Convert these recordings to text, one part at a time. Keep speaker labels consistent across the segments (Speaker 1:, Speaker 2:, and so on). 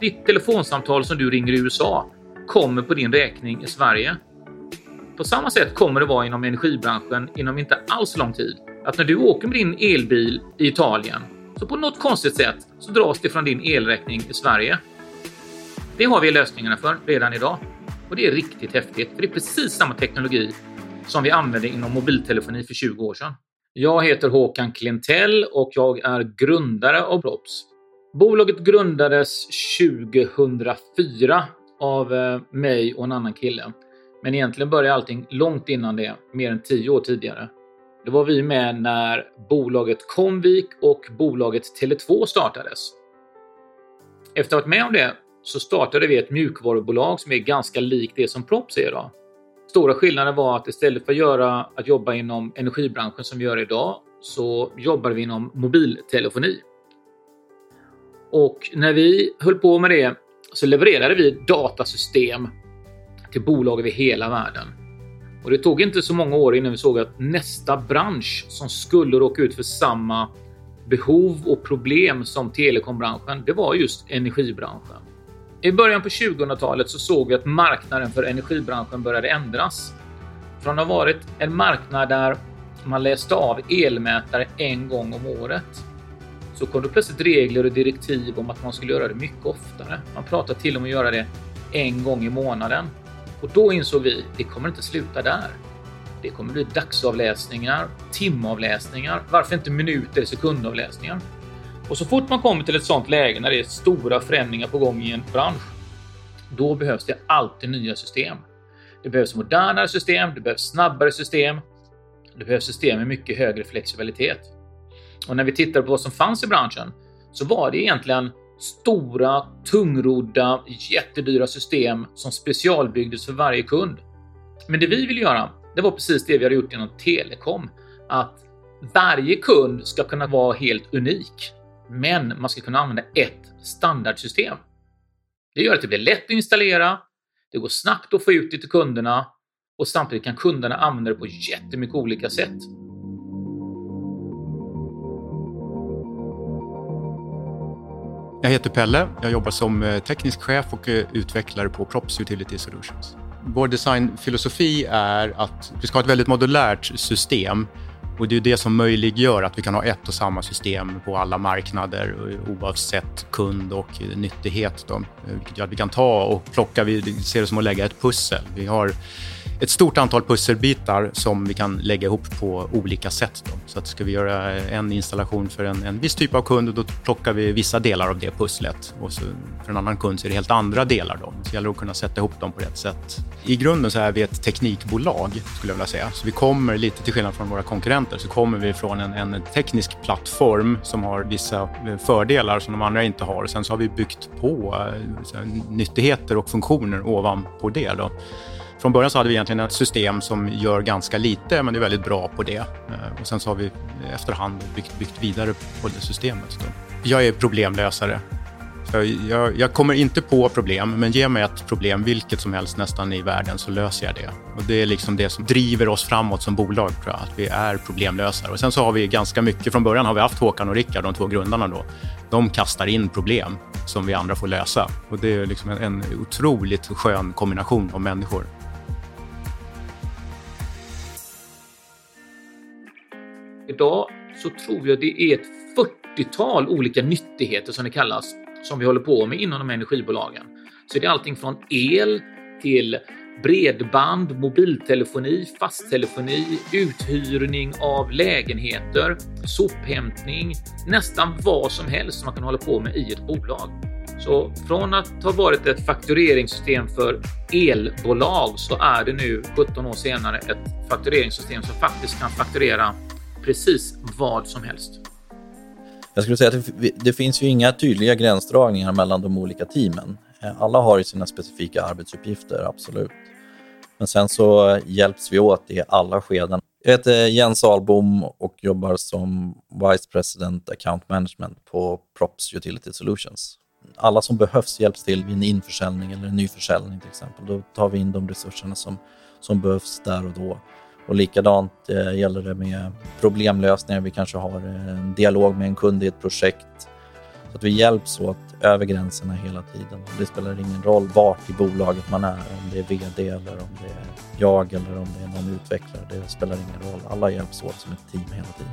Speaker 1: ditt telefonsamtal som du ringer i USA kommer på din räkning i Sverige. På samma sätt kommer det vara inom energibranschen inom inte alls lång tid. Att när du åker med din elbil i Italien, så på något konstigt sätt så dras det från din elräkning i Sverige. Det har vi lösningarna för redan idag. Och det är riktigt häftigt, för det är precis samma teknologi som vi använde inom mobiltelefoni för 20 år sedan. Jag heter Håkan Klintell och jag är grundare av Props. Bolaget grundades 2004 av eh, mig och en annan kille. Men egentligen började allting långt innan det, mer än 10 år tidigare. Det var vi med när bolaget Comvik och bolaget Tele2 startades. Efter att ha varit med om det så startade vi ett mjukvarubolag som är ganska likt det som Props är idag. Stora skillnaden var att istället för att, göra, att jobba inom energibranschen som vi gör idag så jobbar vi inom mobiltelefoni. Och när vi höll på med det så levererade vi datasystem till bolag över hela världen. Och det tog inte så många år innan vi såg att nästa bransch som skulle råka ut för samma behov och problem som telekombranschen, det var just energibranschen. I början på 2000-talet så såg vi att marknaden för energibranschen började ändras. Från att ha varit en marknad där man läste av elmätare en gång om året så kom det plötsligt regler och direktiv om att man skulle göra det mycket oftare. Man pratade till om att göra det en gång i månaden. Och då insåg vi, det kommer inte sluta där. Det kommer bli dagsavläsningar, timavläsningar, varför inte minuter, sekundavläsningar? Och så fort man kommer till ett sånt läge när det är stora förändringar på gång i en bransch, då behövs det alltid nya system. Det behövs modernare system, det behövs snabbare system, det behövs system med mycket högre flexibilitet. Och när vi tittar på vad som fanns i branschen så var det egentligen stora, tungrodda, jättedyra system som specialbyggdes för varje kund. Men det vi vill göra, det var precis det vi hade gjort inom telekom. Att varje kund ska kunna vara helt unik. Men man ska kunna använda ett standardsystem. Det gör att det blir lätt att installera, det går snabbt att få ut det till kunderna och samtidigt kan kunderna använda det på jättemycket olika sätt.
Speaker 2: Jag heter Pelle. Jag jobbar som eh, teknisk chef och eh, utvecklare på Props Utility Solutions. Vår designfilosofi är att vi ska ha ett väldigt modulärt system och det är det som möjliggör att vi kan ha ett och samma system på alla marknader eh, oavsett kund och nyttighet. Då. Vilket gör att vi kan ta och plocka, vi ser det som att lägga ett pussel. Vi har ett stort antal pusselbitar som vi kan lägga ihop på olika sätt. Då. Så att ska vi göra en installation för en, en viss typ av kund, då plockar vi vissa delar av det pusslet. Och så för en annan kund så är det helt andra delar. Då. Så det gäller att kunna sätta ihop dem på rätt sätt. I grunden så är vi ett teknikbolag, skulle jag vilja säga. Så vi kommer, lite till skillnad från våra konkurrenter, så kommer vi från en, en teknisk plattform som har vissa eh, fördelar som de andra inte har. Sen så har vi byggt på eh, så här, nyttigheter och funktioner ovanpå det. Då. Från början så hade vi egentligen ett system som gör ganska lite, men är väldigt bra på det. Eh, och sen så har vi efterhand byggt, byggt vidare på det systemet. Då. Jag är problemlösare. Jag, jag, jag, kommer inte på problem, men ge mig ett problem, vilket som helst nästan i världen, så löser jag det. Och Det är liksom det som driver oss framåt som bolag, tror jag, att vi är problemlösare. Och sen så har vi ganska mycket, från början har vi haft Håkan och Rickard, de två grundarna då. De kastar in problem som vi andra får lösa. Och Det är liksom en, en otroligt skön kombination av människor.
Speaker 1: Idag så tror jag det är ett 40-tal olika nyttigheter som det kallas, som vi håller på med inom de energibolagen. Så det är allting från el till bredband, mobiltelefoni, fasttelefoni, uthyrning av lägenheter, sophämtning, nästan vad som helst som man kan hålla på med i ett bolag. Så från att ha varit ett faktureringssystem för elbolag så är det nu 17 år senare ett faktureringssystem som faktiskt kan fakturera precis vad som helst.
Speaker 3: Jag skulle säga att det, det finns ju inga tydliga gränsdragningar mellan de olika teamen. Eh, alla har ju sina specifika arbetsuppgifter, absolut. Men sen så hjälps vi åt i alla skeden. Jag heter Jens Ahlbom och jobbar som Vice President Account Management på Props Utility Solutions. Alla som behövs hjälps till vid en införsäljning eller en nyförsäljning till exempel. Då tar vi in de resurserna som, som behövs där och då. Och likadant eh, gäller det med problemlösningar. Vi kanske har en dialog med en kund i ett projekt. Så att vi hjälps åt över gränserna hela tiden. Det spelar ingen roll vart i bolaget man är, om det är VD eller om det är jag eller om det är någon utvecklare. Det spelar ingen roll. Alla hjälps åt som ett team hela tiden.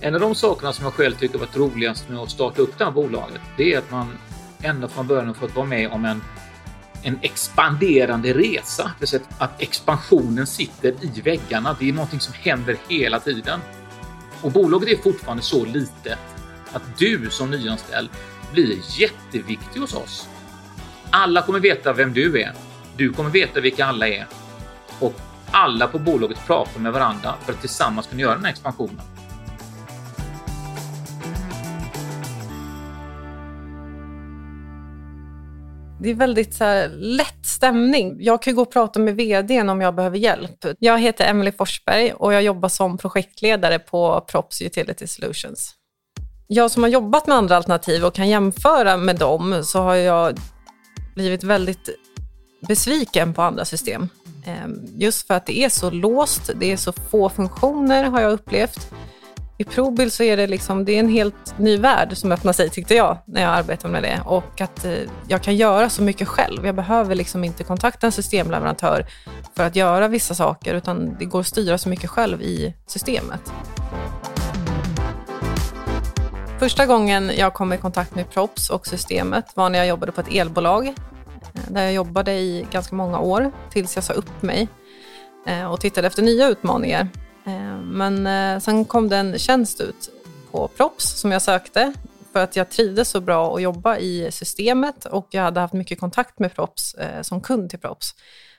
Speaker 1: En av de sakerna som jag själv tycker varit roligast med att starta upp det här bolaget, det är att man ända från början har fått vara med om en, en expanderande resa. Det att expansionen sitter i väggarna. Det är någonting som händer hela tiden. Och bolaget är fortfarande så litet att du som nyanställd blir jätteviktig hos oss. Alla kommer veta vem du är. Du kommer veta vilka alla är. Och alla på bolaget pratar med varandra för att tillsammans kunna göra den här expansionen.
Speaker 4: Det är väldigt så här, lätt stämning. Jag kan gå och prata med vdn om jag behöver hjälp. Jag heter Emily Forsberg och jag jobbar som projektledare på Props Utility Solutions. Jag som har jobbat med andra alternativ och kan jämföra med dem så har jag blivit väldigt besviken på andra system. Ehm, just för att det är så låst, det är så få funktioner har jag upplevt. I Probil så är det, liksom, det är en helt ny värld som öppnar sig tyckte jag när jag arbetade med det och att eh, jag kan göra så mycket själv. Jag behöver liksom inte kontakta en systemleverantör för att göra vissa saker utan det går att styra så mycket själv i systemet. Första gången jag kom i kontakt med Props och systemet var när jag jobbade på ett elbolag eh, där jag jobbade i ganska många år tills jag sa upp mig eh, och tittade efter nya utmaningar. Eh, men eh, sen kom det en tjänst ut på Props som jag sökte för att jag trivdes så bra att jobba i systemet och jag hade haft mycket kontakt med Props eh, som kund till Props.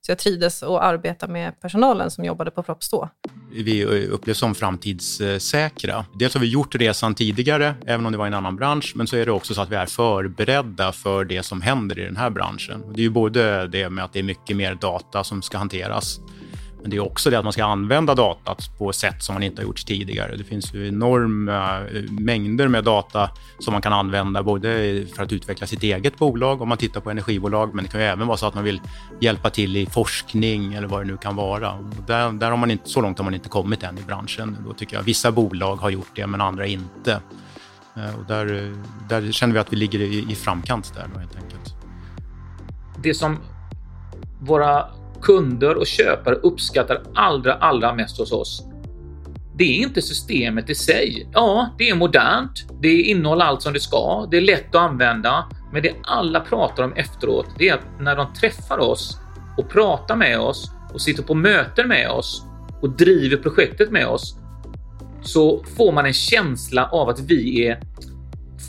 Speaker 4: Så jag trivdes att arbeta med personalen som jobbade på Props då.
Speaker 2: Vi upplevs som framtidssäkra. Dels har vi gjort resan tidigare, även om det var i en annan bransch, men så är det också så att vi är förberedda för det som händer i den här branschen. Det är ju både det med att det är mycket mer data som ska hanteras men det är också det att man ska använda datat på sätt som man inte har gjort tidigare. Det finns ju enorma eh, mängder med data som man kan använda både för att utveckla sitt eget bolag om man tittar på energibolag, men det kan ju även vara så att man vill hjälpa till i forskning eller vad det nu kan vara. Där, där, har man inte, så långt har man inte kommit än i branschen. Då tycker jag vissa bolag har gjort det, men andra inte. Eh, och där, där känner vi att vi ligger i, i framkant där då, helt enkelt.
Speaker 1: Det som våra kunder och köpare uppskattar allra, allra mest hos oss. Det är inte systemet i sig. Ja, det är modernt. Det innehåller allt som det ska. Det är lätt att använda. Men det alla pratar om efteråt, det är att när de träffar oss och pratar med oss och sitter på möten med oss och driver projektet med oss så får man en känsla av att vi är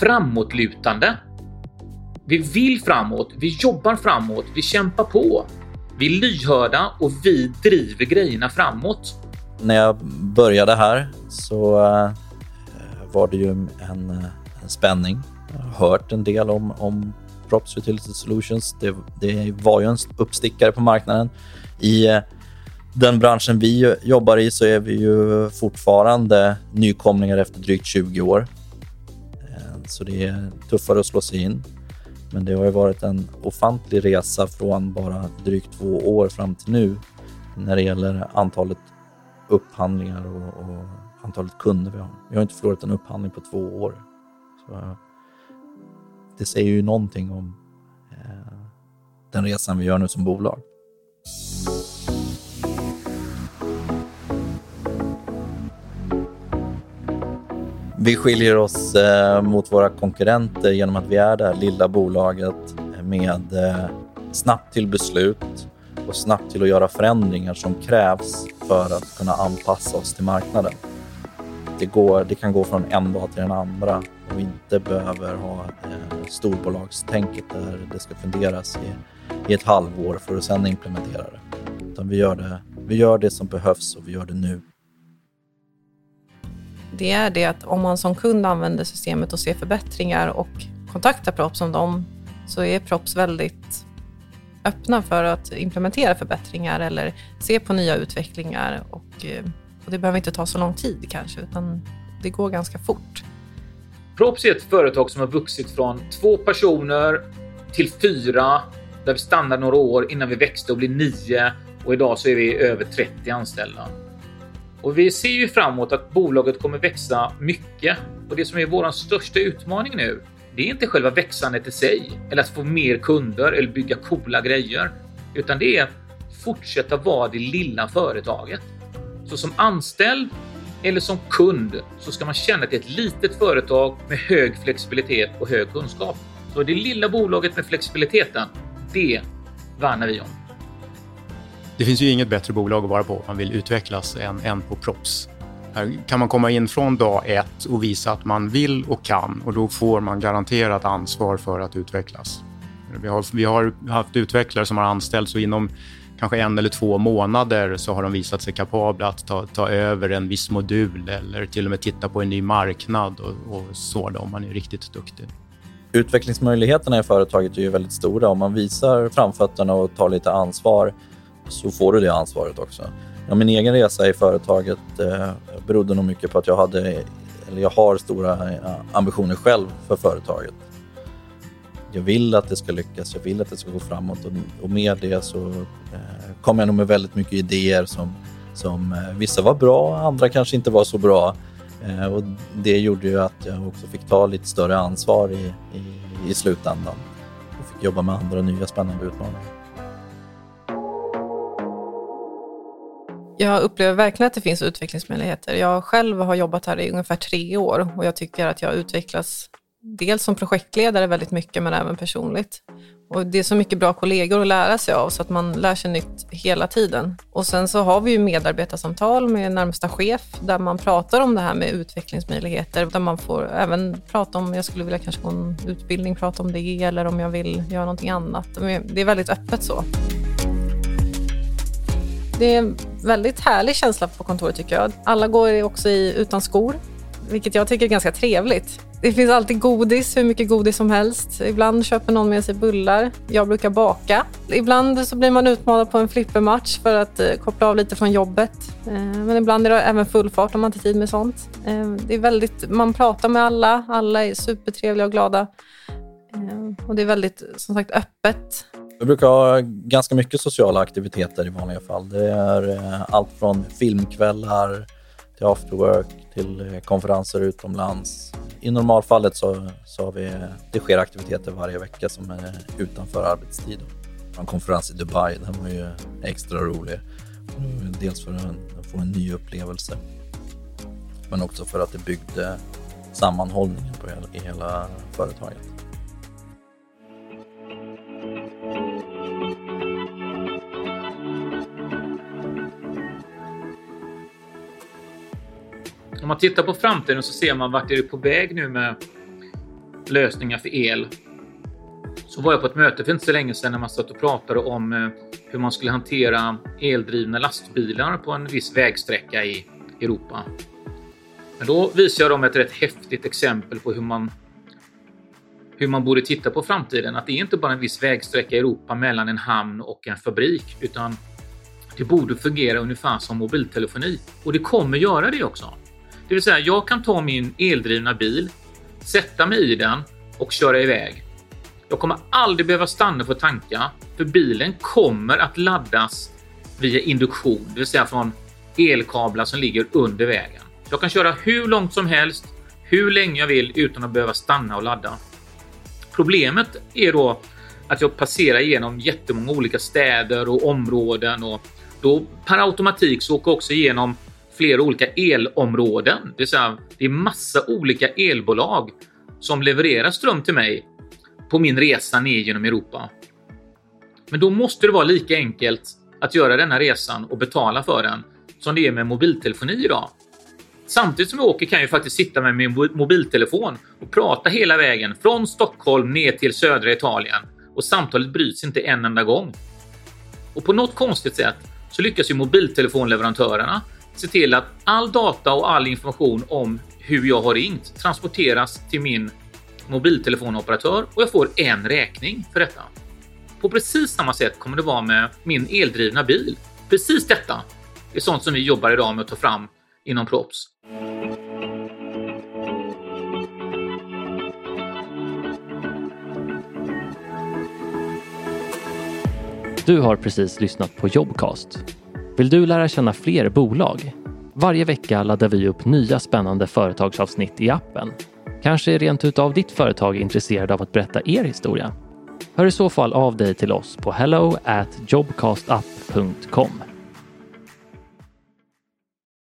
Speaker 1: framåtlutande. Vi vill framåt, vi jobbar framåt, vi kämpar på. Vi är lyhörda och vi driver grejerna framåt.
Speaker 3: När jag började här så eh, var det ju en, en, spänning. Jag har hört en del om, om Props Utility Solutions. Det, det var ju en uppstickare på marknaden. I eh, den branschen vi jobbar i så är vi ju fortfarande nykomlingar efter drygt 20 år. Eh, så det är tuffare att slå sig in. Men det har ju varit en ofantlig resa från bara drygt två år fram till nu när det gäller antalet upphandlingar och, och antalet kunder vi har. Vi har inte förlorat en upphandling på två år. Så eh, det säger ju någonting om eh, den resan vi gör nu som bolag. Vi skiljer oss eh, mot våra konkurrenter genom att vi är det här lilla bolaget med eh, snabbt till beslut och snabbt till att göra förändringar som krävs för att kunna anpassa oss till marknaden. Det, går, det kan gå från en dag till den andra och vi inte behöver ha eh, storbolagstänket där det ska funderas i, i ett halvår för att sedan implementera det. Utan vi gör det, vi gör det som behövs och vi gör det nu
Speaker 4: det är det att om man som kund använder systemet och ser förbättringar och kontaktar Props om dem så är Props väldigt öppna för att implementera förbättringar eller se på nya utvecklingar och, eh, och det behöver inte ta så lång tid kanske utan det går ganska fort.
Speaker 1: Props är ett företag som har vuxit från två personer till fyra där vi stannade några år innan vi växte och blev nio och idag så är vi över 30 anställda. Och vi ser ju framåt att bolaget kommer växa mycket. Och det som är vår största utmaning nu, det är inte själva växandet i sig eller att få mer kunder eller bygga coola grejer, utan det är att fortsätta vara det lilla företaget. Så som anställd eller som kund så ska man känna att det är ett litet företag med hög flexibilitet och hög kunskap. Så det lilla bolaget med flexibiliteten, det värnar vi om.
Speaker 2: Det finns ju inget bättre bolag att vara på om man vill utvecklas än, än på Props. Här kan man komma in från dag ett och visa att man vill och kan och då får man garanterat ansvar för att utvecklas. Vi har, vi har haft utvecklare som har anställts och inom kanske en eller två månader så har de visat sig kapabla att ta, ta över en viss modul eller till och med titta på en ny marknad och, och så då, om man är riktigt duktig.
Speaker 3: Utvecklingsmöjligheterna i företaget är ju väldigt stora. Om man visar framfötterna och tar lite ansvar så får du det ansvaret också. Ja, min egen resa i företaget eh, berodde nog mycket på att jag, hade, eller jag har stora eh, ambitioner själv för företaget. Jag vill att det ska lyckas, jag vill att det ska gå framåt och, och med det så eh, kom jag nog med väldigt mycket idéer som, som eh, vissa var bra, andra kanske inte var så bra. Eh, och det gjorde ju att jag också fick ta lite större ansvar i, i, i slutändan och fick jobba med andra nya spännande utmaningar.
Speaker 4: Jag upplever verkligen att det finns utvecklingsmöjligheter. Jag själv har jobbat här i ungefär tre år och jag tycker att jag utvecklas dels som projektledare väldigt mycket men även personligt. Och det är så mycket bra kollegor att lära sig av så att man lär sig nytt hela tiden. Och sen så har vi ju medarbetarsamtal med närmsta chef där man pratar om det här med utvecklingsmöjligheter. Där man får även prata om, jag skulle vilja kanske gå en utbildning, prata om det eller om jag vill göra någonting annat. Det är väldigt öppet så. Det är en väldigt härlig känsla på kontoret tycker jag. Alla går också i, utan skor, vilket jag tycker är ganska trevligt. Det finns alltid godis, hur mycket godis som helst. Ibland köper någon med sig bullar. Jag brukar baka. Ibland så blir man utmanad på en flippermatch för att eh, koppla av lite från jobbet. Eh, men ibland är det även full fart om man inte har tid med sånt. Eh, det är väldigt, man pratar med alla. Alla är supertrevliga och glada. Och det är väldigt, som sagt, öppet.
Speaker 3: Vi brukar ha ganska mycket sociala aktiviteter i vanliga fall. Det är eh, allt från filmkvällar till afterwork till eh, konferenser utomlands. I normalfallet så, så har vi, det sker aktiviteter varje vecka som är utanför arbetstid. En konferens i Dubai, den var ju extra rolig. Dels för att få en ny upplevelse, men också för att det byggde sammanhållningen på hela, i hela företaget.
Speaker 1: Om man tittar på framtiden så ser man vart är det på väg nu med lösningar för el. Så var jag på ett möte för inte så länge sedan när man satt och pratade om eh, hur man skulle hantera eldrivna lastbilar på en viss vägsträcka i Europa. Men då visade jag dem ett rätt häftigt exempel på hur man hur man borde titta på framtiden. Att det är inte bara en viss vägsträcka i Europa mellan en hamn och en fabrik, utan det borde fungera ungefär som mobiltelefoni. Och det kommer göra det också. Det vill säga, jag kan ta min eldrivna bil, sätta mig i den och köra iväg. Jag kommer aldrig behöva stanna för att tanka, för bilen kommer att laddas via induktion, det vill säga från elkablar som ligger under vägen. Jag kan köra hur långt som helst, hur länge jag vill utan att behöva stanna och ladda. Problemet är då att jag passerar igenom jättemånga olika städer och områden och då per automatik så åker jag också igenom flera olika elområden. Det vill säga, det är massa olika elbolag som levererar ström till mig på min resa ner genom Europa. Men då måste det vara lika enkelt att göra denna resan och betala för den som det är med mobiltelefoni idag. Samtidigt som jag åker kan jag faktiskt sitta med min mobiltelefon och prata hela vägen från Stockholm ner till södra Italien och samtalet bryts inte en enda gång. Och på något konstigt sätt så lyckas ju mobiltelefonleverantörerna se till att all data och all information om hur jag har ringt transporteras till min mobiltelefonoperatör och jag får en räkning för detta. På precis samma sätt kommer det vara med min eldrivna bil. Precis detta är sånt som vi jobbar idag med att ta fram inom Props.
Speaker 5: Du har precis lyssnat på Jobcast. Vill du lära känna fler bolag? Varje vecka laddar vi upp nya spännande företagsavsnitt i appen. Kanske är rent utav ditt företag intresserad av att berätta er historia? Hör i så fall av dig till oss på hello at jobcastapp.com.